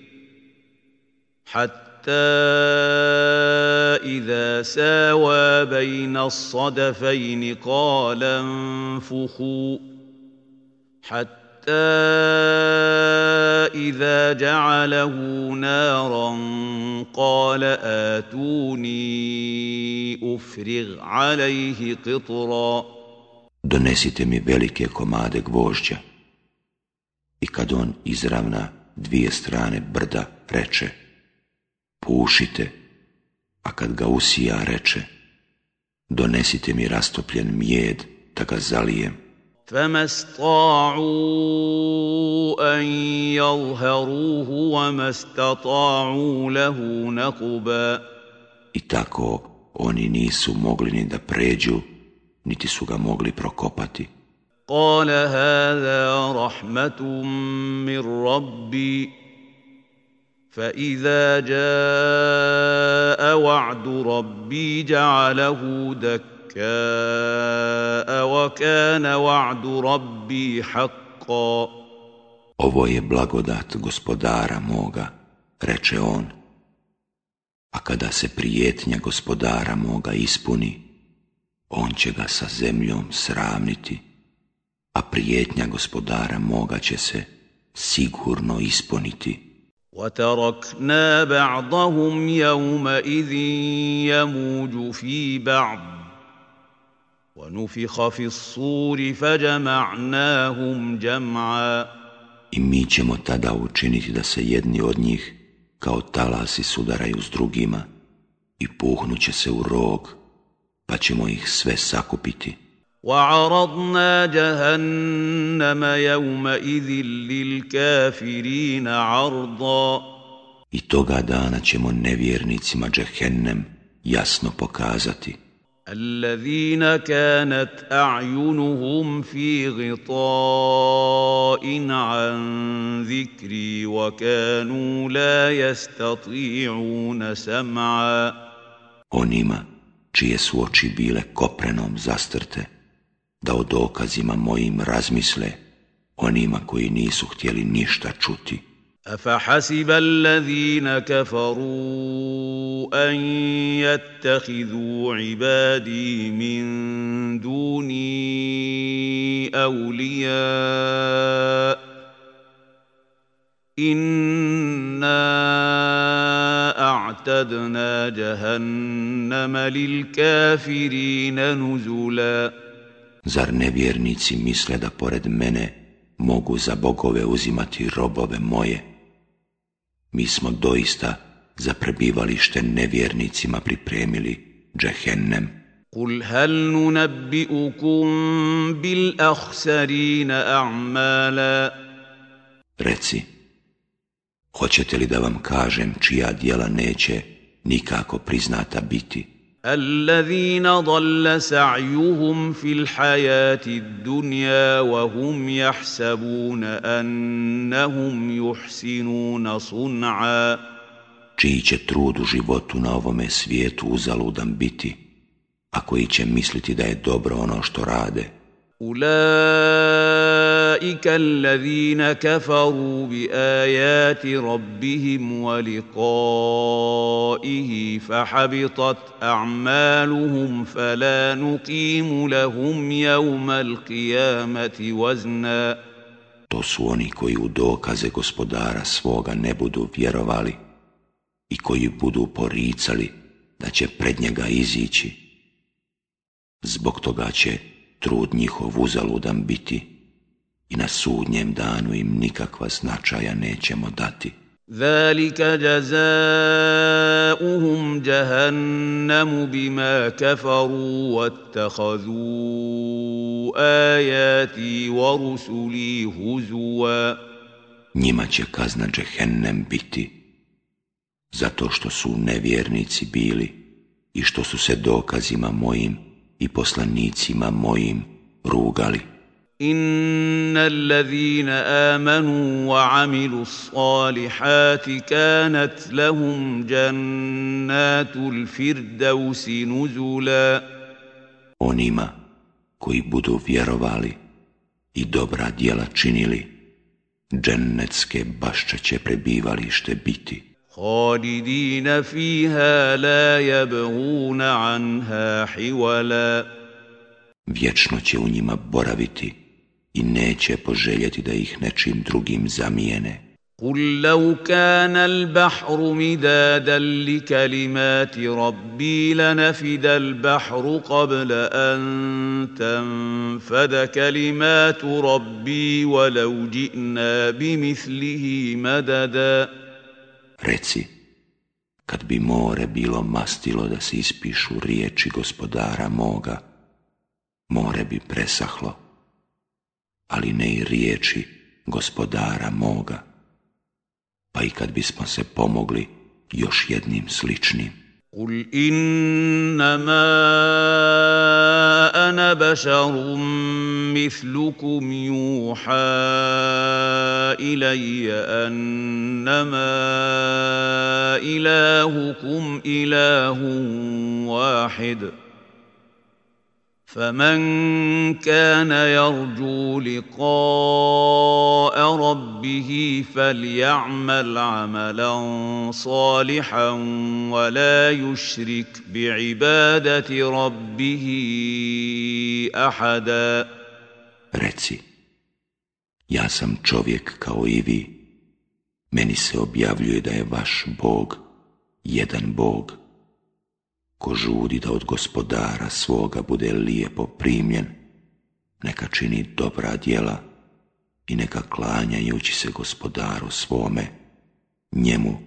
Hatta iza sawa bejna sadafajni قال fuhu. Hatta إذا جعله نارا قال آتوني أفرغ عليه قطراً donesite mi velike komade gvožđa. I kad on izravna dvije strane brda, reče, pušite, a kad ga usija, reče, donesite mi rastopljen mjed, da ga zalijem. an I tako oni nisu mogli ni da pređu niti su ga mogli prokopati. قال هذا rabbi, fa iza jaa wa'du rabbi ja'alahu جعله wa kana wa'du rabbi Ovo je blagodat gospodara moga, reče on. A kada se prijetnja gospodara moga ispuni, on će ga sa zemljom sravniti, a prijetnja gospodara moga će se sigurno ispuniti. izi بعضهم يومئذ يموج Wa بعض fi في الصور فجمعناهم I mi ćemo tada učiniti da se jedni od njih kao talasi sudaraju s drugima i puhnuće se u rog pa ćemo ih sve sakupiti. وعرضنا جهنم يومئذ للكافرين عرضا I toga dana ćemo nevjernicima džehennem jasno pokazati. الذين كانت أعينهم في غطاء عن ذكري وكانوا لا يستطيعون سمعا. Onima čije su oči bile koprenom zastrte, da o dokazima mojim razmisle onima koji nisu htjeli ništa čuti. أفحسب الذين كفروا an يتخذوا عبادي min duni أولياء inna أعتدنا جهنم للكافرين Zar nevjernici misle da pored mene mogu za bogove uzimati robove moje? Mi smo doista za prebivalište nevjernicima pripremili džehennem. قل nunabbi'ukum bil ahsarina a'mala? Reci, Hoćete li da vam kažem čija dijela neće nikako priznata biti? Allazina dalla sa'yuhum fil hayati dunya wa hum yahsabuna annahum yuhsinuna sun'a Čiji će trud u životu na ovome svijetu uzaludan biti, a koji će misliti da je dobro ono što rade. Ula أولئك الذين كفروا بآيات ربهم ولقائه فحبطت أعمالهم فلا نقيم لهم يوم القيامة وزنا To su oni koji u dokaze gospodara svoga ne budu vjerovali i koji budu poricali da će pred njega izići. Zbog toga će trud njihov uzaludan biti i na sudnjem danu im nikakva značaja nećemo dati. uhum jahannamu bima kafaru كفروا ajati wa rusuli huzua Njima će kazna džehennem biti, zato što su nevjernici bili i što su se dokazima mojim i poslanicima mojim rugali. Inna allazina amanu wa amilu salihati kanat lahum jannatul firdausi nuzula. Onima koji budu vjerovali i dobra djela činili, džennetske bašće će prebivalište biti. Halidina fiha la jabuna anha hivala. Vječno će u njima boraviti, i neće poželjeti da ih nečim drugim zamijene. قل لو كان البحر مدادا لكلمات ربي لنفد البحر قبل أن تنفد كلمات ربي ولو جئنا بمثله مددا Reci, kad bi more bilo mastilo da se ispišu riječi gospodara moga, more bi presahlo. ali ne i riječi gospodara moga. Pa i kad bismo se pomogli još jednim sličnim. Kul innama ana bašarum mislukum juha ilaja annama ilahukum ilahum wahidu. فمن كان يرجو لقاء ربه فليعمل عملا صالحا ولا يشرك بعبادة ربه أحدا Reci, ja sam čovjek kao i vi. Meni se objavljuje da je vaš Bog, jedan Bog, Ko žudi da od gospodara svoga bude lijepo primljen, neka čini dobra djela i neka klanjajući se gospodaru svome, njemu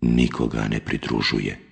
nikoga ne pridružuje.